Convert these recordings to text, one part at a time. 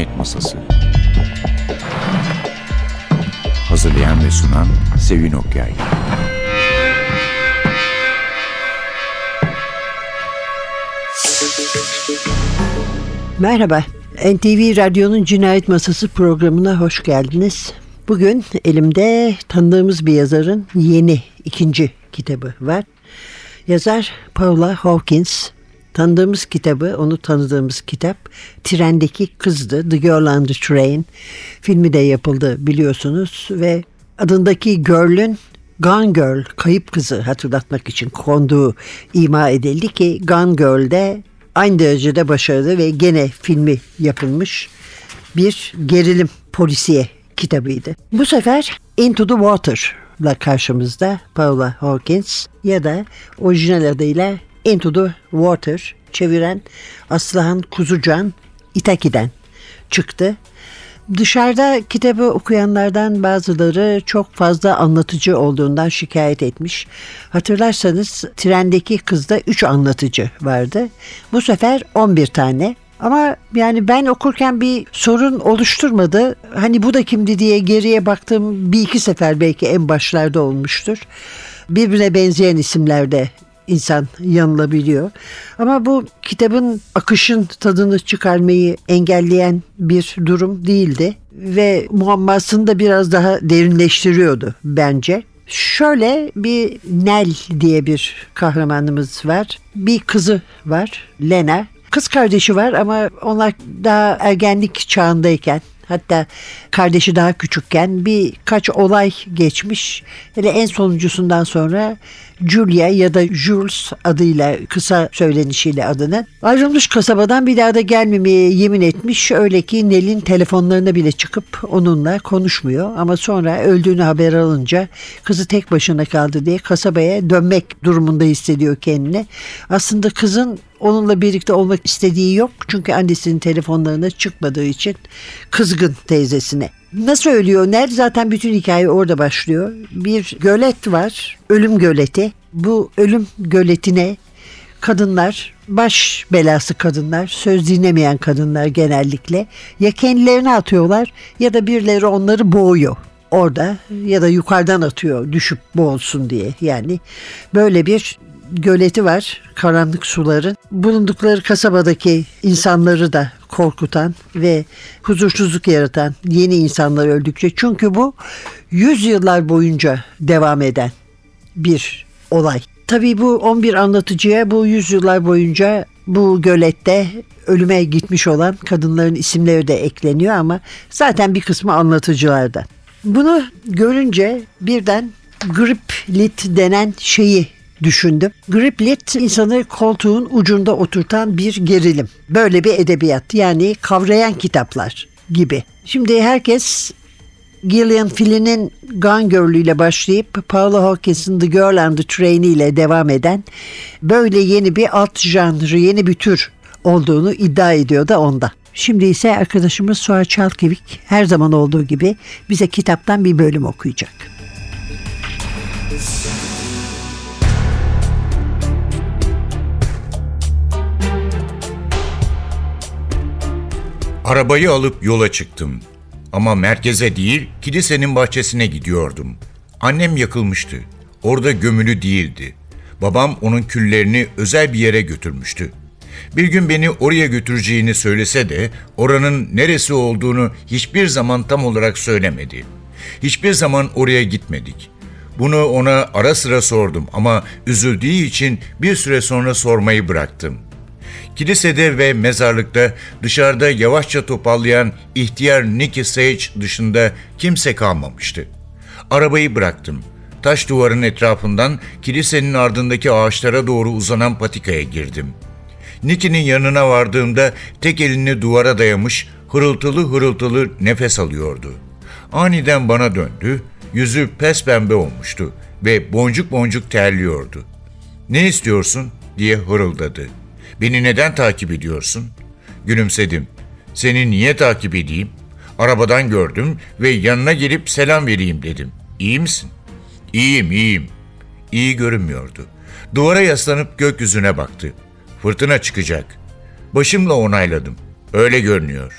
Cinayet Masası Hazırlayan ve sunan Sevin Okyay Merhaba, NTV Radyo'nun Cinayet Masası programına hoş geldiniz. Bugün elimde tanıdığımız bir yazarın yeni ikinci kitabı var. Yazar Paula Hawkins. Tanıdığımız kitabı, onu tanıdığımız kitap Trendeki Kızdı, The Girl on the Train. Filmi de yapıldı biliyorsunuz ve adındaki Girl'ün Gone Girl, kayıp kızı hatırlatmak için konduğu ima edildi ki Gone Girl'de aynı derecede başarılı ve gene filmi yapılmış bir gerilim polisiye kitabıydı. Bu sefer Into the Water ile karşımızda Paula Hawkins ya da orijinal adıyla Into the Water çeviren Aslıhan Kuzucan İtaki'den çıktı. Dışarıda kitabı okuyanlardan bazıları çok fazla anlatıcı olduğundan şikayet etmiş. Hatırlarsanız trendeki kızda 3 anlatıcı vardı. Bu sefer 11 tane. Ama yani ben okurken bir sorun oluşturmadı. Hani bu da kimdi diye geriye baktığım bir iki sefer belki en başlarda olmuştur. Birbirine benzeyen isimlerde insan yanılabiliyor. Ama bu kitabın akışın tadını çıkarmayı engelleyen bir durum değildi ve muammasını da biraz daha derinleştiriyordu bence. Şöyle bir Nel diye bir kahramanımız var. Bir kızı var Lena. Kız kardeşi var ama onlar daha ergenlik çağındayken hatta kardeşi daha küçükken birkaç olay geçmiş. Hele en sonuncusundan sonra Julia ya da Jules adıyla kısa söylenişiyle adını ayrılmış kasabadan bir daha da gelmemeye yemin etmiş. Öyle ki Nel'in telefonlarına bile çıkıp onunla konuşmuyor ama sonra öldüğünü haber alınca kızı tek başına kaldı diye kasabaya dönmek durumunda hissediyor kendini. Aslında kızın onunla birlikte olmak istediği yok. Çünkü annesinin telefonlarına çıkmadığı için kızgın teyzesine. Nasıl ölüyor? Nerede? Zaten bütün hikaye orada başlıyor. Bir gölet var. Ölüm göleti. Bu ölüm göletine kadınlar, baş belası kadınlar, söz dinlemeyen kadınlar genellikle ya kendilerini atıyorlar ya da birileri onları boğuyor orada ya da yukarıdan atıyor düşüp boğulsun diye. Yani böyle bir göleti var karanlık suların. Bulundukları kasabadaki insanları da korkutan ve huzursuzluk yaratan yeni insanlar öldükçe. Çünkü bu yüzyıllar boyunca devam eden bir olay. Tabii bu 11 anlatıcıya bu yüzyıllar boyunca bu gölette ölüme gitmiş olan kadınların isimleri de ekleniyor ama zaten bir kısmı anlatıcılardan. Bunu görünce birden grip lit denen şeyi düşündüm. Griplit insanı koltuğun ucunda oturtan bir gerilim. Böyle bir edebiyat yani kavrayan kitaplar gibi. Şimdi herkes Gillian Flynn'in Gone Girl ile başlayıp Paula Hawkins'in The Girl and the Train ile devam eden böyle yeni bir alt janrı, yeni bir tür olduğunu iddia ediyor da onda. Şimdi ise arkadaşımız Suha Çalkevik her zaman olduğu gibi bize kitaptan bir bölüm okuyacak. Arabayı alıp yola çıktım. Ama merkeze değil, kilisenin bahçesine gidiyordum. Annem yakılmıştı. Orada gömülü değildi. Babam onun küllerini özel bir yere götürmüştü. Bir gün beni oraya götüreceğini söylese de oranın neresi olduğunu hiçbir zaman tam olarak söylemedi. Hiçbir zaman oraya gitmedik. Bunu ona ara sıra sordum ama üzüldüğü için bir süre sonra sormayı bıraktım.'' Kilisede ve mezarlıkta dışarıda yavaşça topallayan ihtiyar Nicky Sage dışında kimse kalmamıştı. Arabayı bıraktım. Taş duvarın etrafından kilisenin ardındaki ağaçlara doğru uzanan patikaya girdim. Nicky'nin yanına vardığımda tek elini duvara dayamış, hırıltılı hırıltılı nefes alıyordu. Aniden bana döndü, yüzü pes pembe olmuştu ve boncuk boncuk terliyordu. ''Ne istiyorsun?'' diye hırıldadı. Beni neden takip ediyorsun? Gülümsedim. Seni niye takip edeyim? Arabadan gördüm ve yanına gelip selam vereyim dedim. İyi misin? İyiyim, iyiyim. İyi görünmüyordu. Duvara yaslanıp gökyüzüne baktı. Fırtına çıkacak. Başımla onayladım. Öyle görünüyor.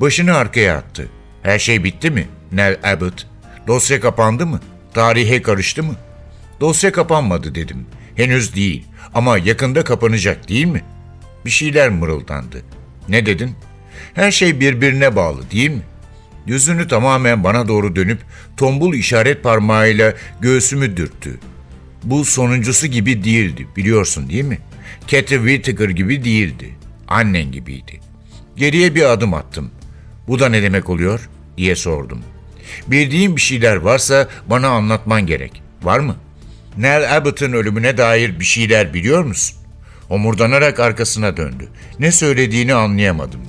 Başını arkaya attı. Her şey bitti mi? Nell Abbott. Dosya kapandı mı? Tarihe karıştı mı? Dosya kapanmadı dedim. Henüz değil ama yakında kapanacak değil mi? Bir şeyler mırıldandı. Ne dedin? Her şey birbirine bağlı değil mi? Yüzünü tamamen bana doğru dönüp tombul işaret parmağıyla göğsümü dürttü. Bu sonuncusu gibi değildi biliyorsun değil mi? Cathy Whittaker gibi değildi. Annen gibiydi. Geriye bir adım attım. Bu da ne demek oluyor diye sordum. Bildiğin bir şeyler varsa bana anlatman gerek. Var mı? Nell Abbott'ın ölümüne dair bir şeyler biliyor musun? Omurdanarak arkasına döndü. Ne söylediğini anlayamadım.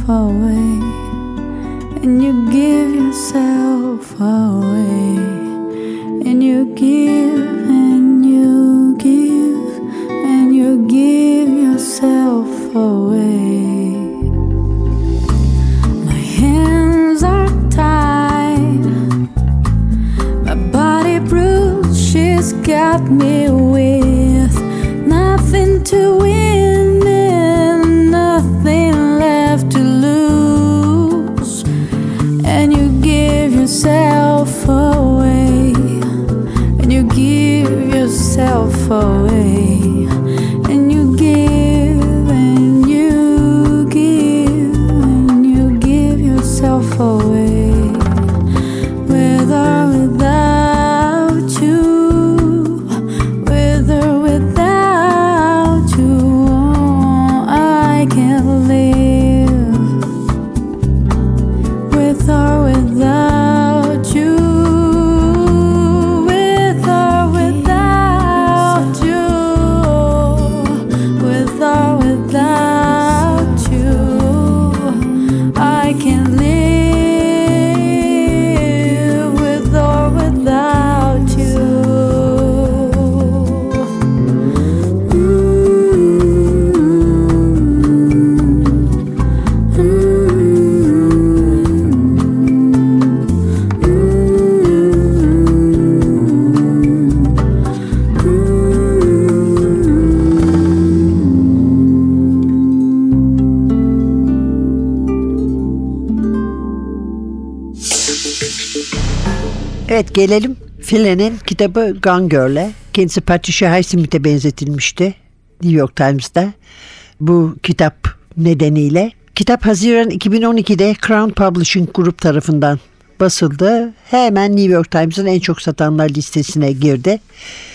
Yourself away, and you give yourself Evet gelelim File'nin kitabı Gone Girl'e. Kendisi Patricia Highsmith'e benzetilmişti New York Times'da. Bu kitap nedeniyle. Kitap Haziran 2012'de Crown Publishing Group tarafından basıldı. Hemen New York Times'ın en çok satanlar listesine girdi.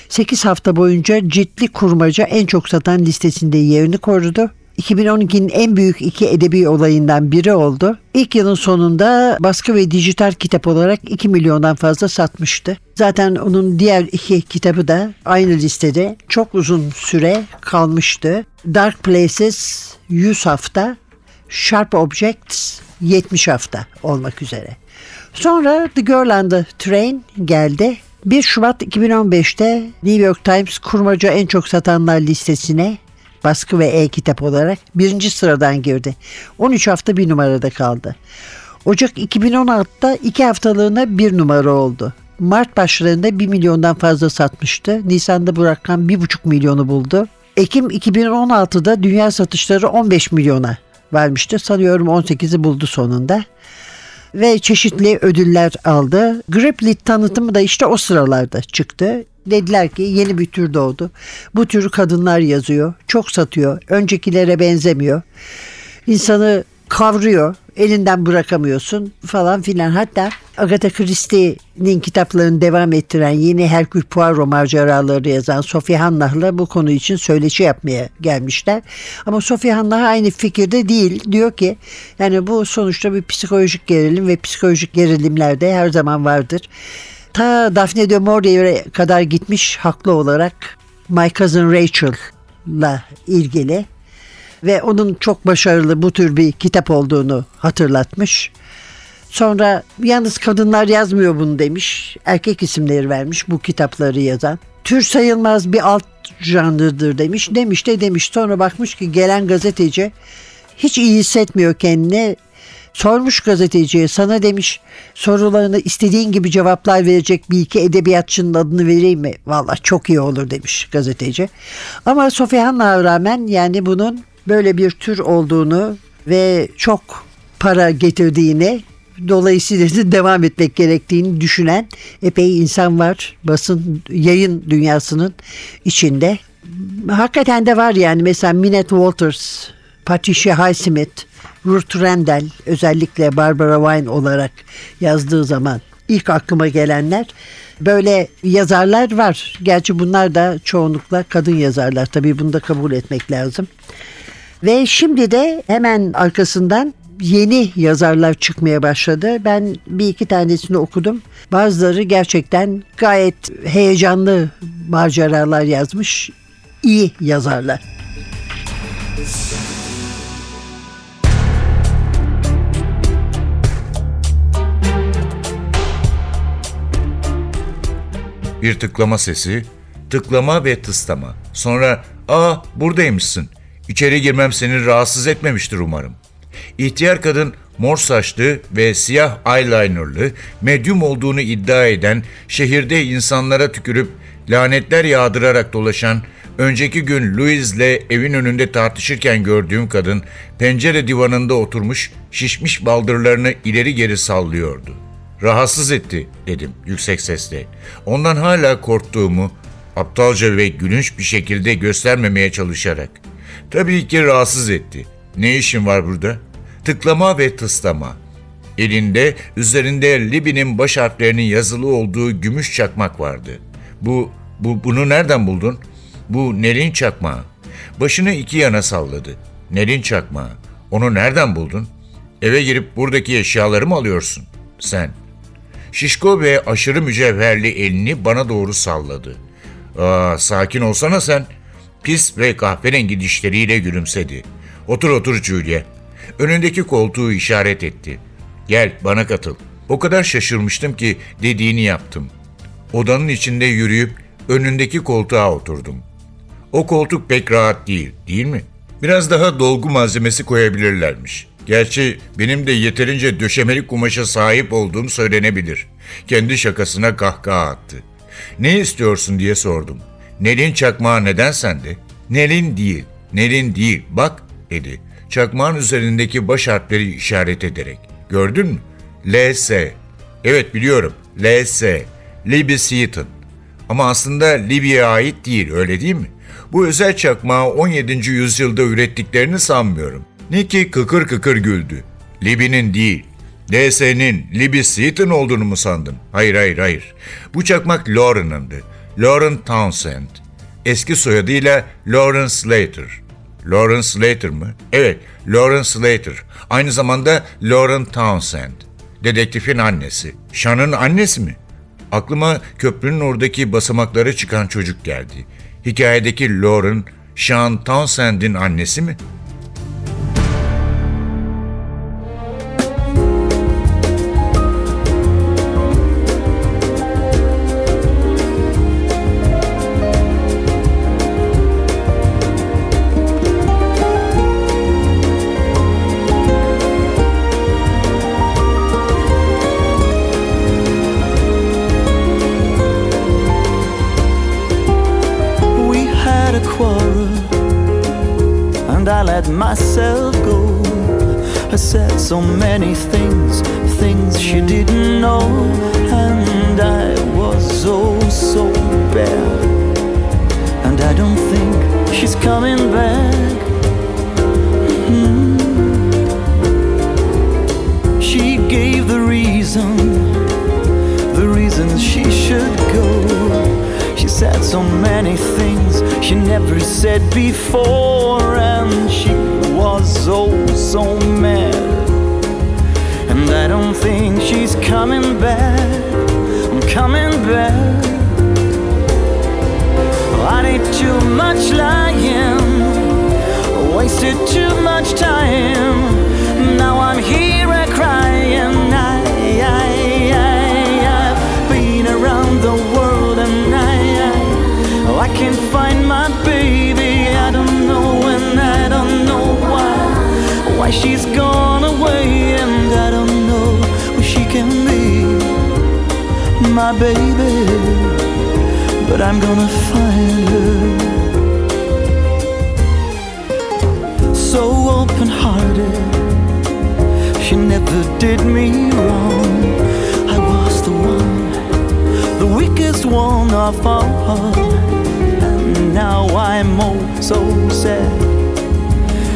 8 hafta boyunca ciltli kurmaca en çok satan listesinde yerini korudu. 2012'nin en büyük iki edebi olayından biri oldu. İlk yılın sonunda baskı ve dijital kitap olarak 2 milyondan fazla satmıştı. Zaten onun diğer iki kitabı da aynı listede çok uzun süre kalmıştı. Dark Places 100 hafta, Sharp Objects 70 hafta olmak üzere. Sonra The Girl on the Train geldi. 1 Şubat 2015'te New York Times kurmaca en çok satanlar listesine baskı ve e-kitap olarak birinci sıradan girdi. 13 hafta bir numarada kaldı. Ocak 2016'da iki haftalığına bir numara oldu. Mart başlarında 1 milyondan fazla satmıştı. Nisan'da bu rakam 1,5 milyonu buldu. Ekim 2016'da dünya satışları 15 milyona varmıştı. Sanıyorum 18'i buldu sonunda. Ve çeşitli ödüller aldı. Griplit tanıtımı da işte o sıralarda çıktı. Dediler ki yeni bir tür doğdu. Bu türü kadınlar yazıyor. Çok satıyor. Öncekilere benzemiyor. İnsanı kavruyor. Elinden bırakamıyorsun falan filan. Hatta Agatha Christie'nin kitaplarını devam ettiren yeni Hercule Poirot maceraları yazan Sophie Hannah'la bu konu için söyleşi yapmaya gelmişler. Ama Sophie Hannah aynı fikirde değil. Diyor ki yani bu sonuçta bir psikolojik gerilim ve psikolojik gerilimler de her zaman vardır. Ta Daphne de Maurier'e kadar gitmiş haklı olarak My Cousin Rachel'la ilgili ve onun çok başarılı bu tür bir kitap olduğunu hatırlatmış. Sonra yalnız kadınlar yazmıyor bunu demiş. Erkek isimleri vermiş bu kitapları yazan. Tür sayılmaz bir alt janrıdır demiş. Demiş de demiş. Sonra bakmış ki gelen gazeteci hiç iyi hissetmiyor kendini. Sormuş gazeteciye sana demiş sorularını istediğin gibi cevaplar verecek bir iki edebiyatçının adını vereyim mi? Valla çok iyi olur demiş gazeteci. Ama Sophie Hannah'a rağmen yani bunun böyle bir tür olduğunu ve çok para getirdiğini dolayısıyla da devam etmek gerektiğini düşünen epey insan var basın yayın dünyasının içinde. Hakikaten de var yani mesela Minette Walters, Patricia Highsmith, Ruth Rendell özellikle Barbara Wine olarak yazdığı zaman ilk aklıma gelenler böyle yazarlar var. Gerçi bunlar da çoğunlukla kadın yazarlar tabii bunu da kabul etmek lazım. Ve şimdi de hemen arkasından yeni yazarlar çıkmaya başladı. Ben bir iki tanesini okudum. Bazıları gerçekten gayet heyecanlı maceralar yazmış. İyi yazarlar. Bir tıklama sesi, tıklama ve tıslama. Sonra ''Aa buradaymışsın. İçeri girmem seni rahatsız etmemiştir umarım.'' İhtiyar kadın mor saçlı ve siyah eyelinerlı, medyum olduğunu iddia eden, şehirde insanlara tükürüp lanetler yağdırarak dolaşan, önceki gün Louis'le evin önünde tartışırken gördüğüm kadın, pencere divanında oturmuş, şişmiş baldırlarını ileri geri sallıyordu. Rahatsız etti dedim yüksek sesle. Ondan hala korktuğumu aptalca ve gülünç bir şekilde göstermemeye çalışarak. Tabii ki rahatsız etti. Ne işin var burada? Tıklama ve tıslama. Elinde üzerinde Liby'nin baş harflerinin yazılı olduğu gümüş çakmak vardı. Bu, bu bunu nereden buldun? Bu Nelin çakmağı. Başını iki yana salladı. Nelin çakmağı. Onu nereden buldun? Eve girip buradaki eşyaları mı alıyorsun? Sen. Şişko ve aşırı mücevherli elini bana doğru salladı. Aa, sakin olsana sen. Pis ve kahverengi dişleriyle gülümsedi. Otur otur Julia. Önündeki koltuğu işaret etti. Gel bana katıl. O kadar şaşırmıştım ki dediğini yaptım. Odanın içinde yürüyüp önündeki koltuğa oturdum. O koltuk pek rahat değil, değil mi? Biraz daha dolgu malzemesi koyabilirlermiş. Gerçi benim de yeterince döşemeli kumaşa sahip olduğum söylenebilir. Kendi şakasına kahkaha attı. Ne istiyorsun diye sordum. Nelin çakmağı neden sende? Nelin değil, Nelin değil, bak dedi. Çakmağın üzerindeki baş harfleri işaret ederek. Gördün mü? LS. Evet biliyorum. LS. Libby Seaton. Ama aslında Libya'ya ait değil öyle değil mi? Bu özel çakmağı 17. yüzyılda ürettiklerini sanmıyorum. Nicky kıkır kıkır güldü. Libby'nin değil, LS'nin Libby Seaton olduğunu mu sandın? Hayır hayır hayır. Bu çakmak Lauren'ındı. Lauren Townsend. Eski soyadıyla Lauren Slater. Lauren Slater mı? Evet, Lauren Slater. Aynı zamanda Lauren Townsend. Dedektifin annesi. Sean'ın annesi mi? Aklıma köprünün oradaki basamaklara çıkan çocuk geldi. Hikayedeki Lauren, Sean Townsend'in annesi mi? Reason, the reasons she should go. She said so many things she never said before, and she was oh so mad. And I don't think she's coming back. I'm coming back. I did too much lying, wasted too much time. Now I'm here crying. I, can't find my baby. I don't know and I don't know why, why she's gone away and I don't know where she can be, my baby but I'm gonna find her. So open hearted, she never did me wrong. I was the one, the weakest one of all. Now I'm oh so sad.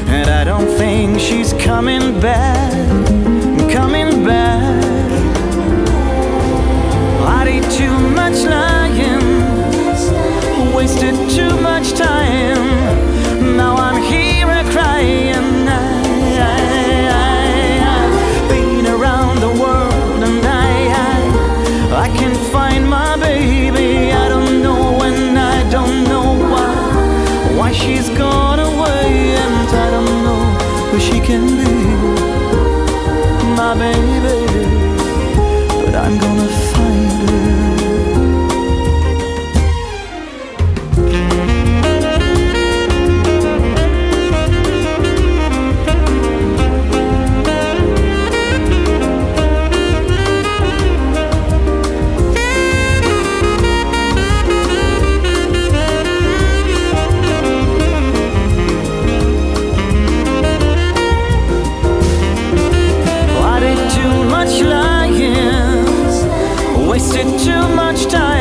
And I don't think she's coming back, coming back. I did too much lying wasted too much time. Now I'm here crying. Why, she's gone away and I don't know who she can be, too much time.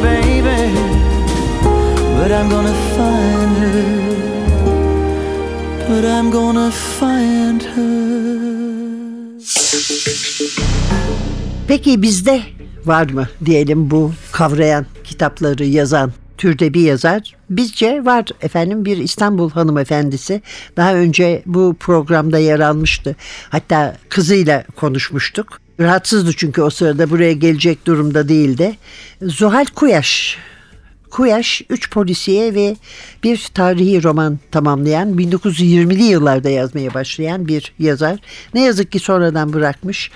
Baby. But I'm gonna find her. But I'm gonna find her. Peki bizde var mı diyelim bu kavrayan kitapları yazan türde bir yazar? Bizce var efendim bir İstanbul hanımefendisi. Daha önce bu programda yer almıştı. Hatta kızıyla konuşmuştuk. Rahatsızdı çünkü o sırada buraya gelecek durumda değildi. Zuhal Kuyaş Kuyaş 3 polisiye ve bir tarihi roman tamamlayan 1920'li yıllarda yazmaya başlayan bir yazar. Ne yazık ki sonradan bırakmış.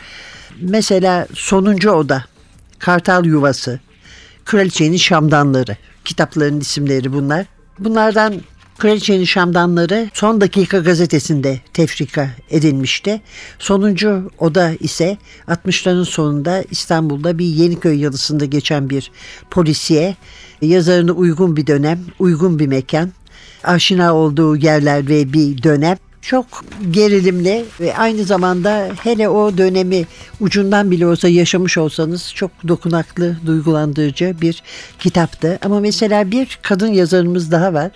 Mesela Sonuncu Oda, Kartal Yuvası, Kraliçenin Şamdanları kitapların isimleri bunlar. Bunlardan Kraliçenin Şamdanları Son Dakika gazetesinde tefrika edilmişti. Sonuncu oda ise 60'ların sonunda İstanbul'da bir Yeniköy yanısında geçen bir polisiye. Yazarına uygun bir dönem, uygun bir mekan, aşina olduğu yerler ve bir dönem çok gerilimli ve aynı zamanda hele o dönemi ucundan bile olsa yaşamış olsanız çok dokunaklı, duygulandırıcı bir kitaptı. Ama mesela bir kadın yazarımız daha var.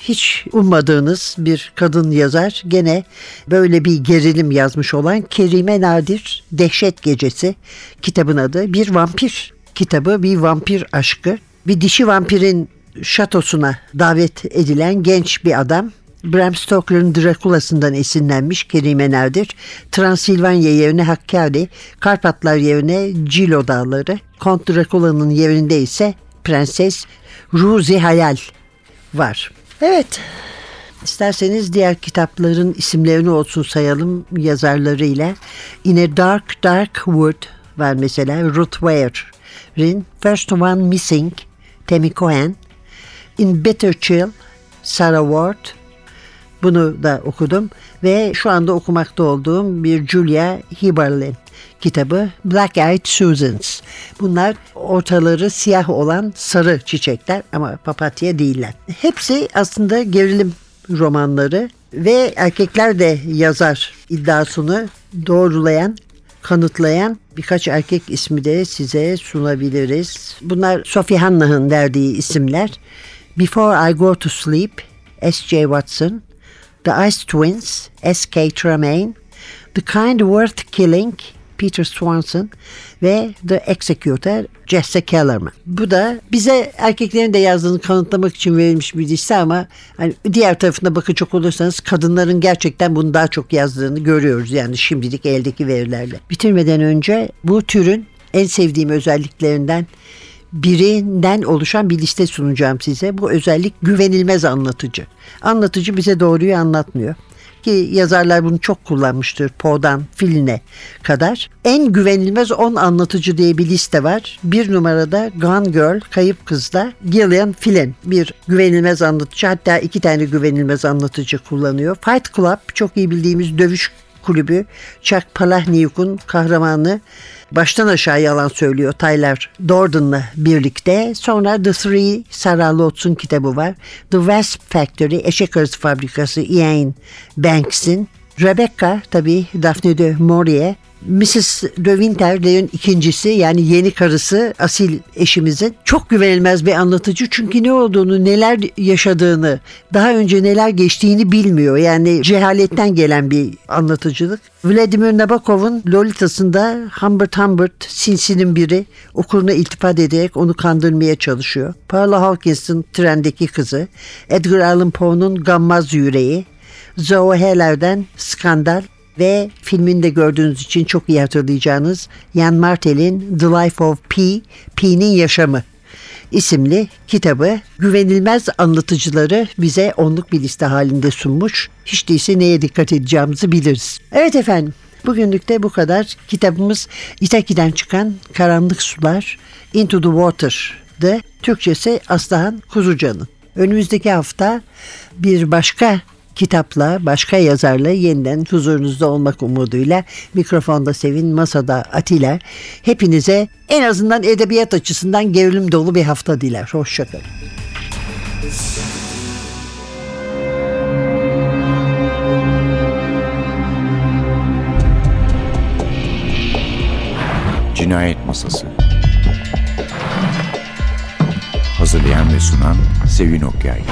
Hiç ummadığınız bir kadın yazar gene böyle bir gerilim yazmış olan Kerime Nadir Dehşet Gecesi kitabın adı. Bir vampir kitabı, bir vampir aşkı. Bir dişi vampirin şatosuna davet edilen genç bir adam Bram Stoker'ın Drakula'sından esinlenmiş Kerime Nadir, Transilvanya yerine Hakkari, Karpatlar yerine Cilo Dağları, Kont Drakula'nın yerinde ise Prenses Ruzi Hayal var. Evet, İsterseniz diğer kitapların isimlerini olsun sayalım yazarlarıyla. In a Dark Dark Wood var mesela Ruth Ware'in First One Missing Tammy Cohen. In Bitter Chill Sarah Ward. Bunu da okudum ve şu anda okumakta olduğum bir Julia Hiberlin kitabı Black Eyed Susans. Bunlar ortaları siyah olan sarı çiçekler ama papatya değiller. Hepsi aslında gerilim romanları ve erkekler de yazar iddiasını doğrulayan, kanıtlayan birkaç erkek ismi de size sunabiliriz. Bunlar Sophie Hannah'ın verdiği isimler. Before I Go to Sleep, S.J. Watson, The Ice Twins, S.K. Tremaine, The Kind Worth Killing, Peter Swanson ve The Executor Jesse Kellerman. Bu da bize erkeklerin de yazdığını kanıtlamak için verilmiş bir liste ama hani diğer tarafına bakacak olursanız kadınların gerçekten bunu daha çok yazdığını görüyoruz yani şimdilik eldeki verilerle. Bitirmeden önce bu türün en sevdiğim özelliklerinden birinden oluşan bir liste sunacağım size. Bu özellik güvenilmez anlatıcı. Anlatıcı bize doğruyu anlatmıyor ki yazarlar bunu çok kullanmıştır Poe'dan Filine kadar. En güvenilmez 10 anlatıcı diye bir liste var. Bir numarada Gone Girl, Kayıp Kız'da Gillian Flynn bir güvenilmez anlatıcı hatta iki tane güvenilmez anlatıcı kullanıyor. Fight Club çok iyi bildiğimiz dövüş kulübü Chuck Palahniuk'un kahramanı baştan aşağı yalan söylüyor Tyler Dordan'la birlikte. Sonra The Three Sarah Lotz'un kitabı var. The Wasp Factory Eşek Arısı Fabrikası Ian Banks'in. Rebecca tabii Daphne de Maurier Mrs. de Winter'lerin ikincisi yani yeni karısı asil eşimizin çok güvenilmez bir anlatıcı çünkü ne olduğunu neler yaşadığını daha önce neler geçtiğini bilmiyor yani cehaletten gelen bir anlatıcılık. Vladimir Nabokov'un Lolita'sında Humbert Humbert sinsinin biri okuruna iltifat ederek onu kandırmaya çalışıyor. Paula Hawkins'in trendeki kızı, Edgar Allan Poe'nun Gammaz Yüreği, Zoe Heller'den Skandal ve filminde gördüğünüz için çok iyi hatırlayacağınız Jan Martel'in The Life of P, P'nin Yaşamı isimli kitabı güvenilmez anlatıcıları bize onluk bir liste halinde sunmuş. Hiç değilse neye dikkat edeceğimizi biliriz. Evet efendim bugünlük de bu kadar. Kitabımız İtaki'den çıkan Karanlık Sular Into the Water'dı. Türkçesi Aslıhan Kuzucan'ın. Önümüzdeki hafta bir başka kitapla, başka yazarla yeniden huzurunuzda olmak umuduyla mikrofonda Sevin, masada Atilla. Hepinize en azından edebiyat açısından gerilim dolu bir hafta diler. Hoşçakalın. Cinayet Masası Hazırlayan ve sunan Sevin Okyay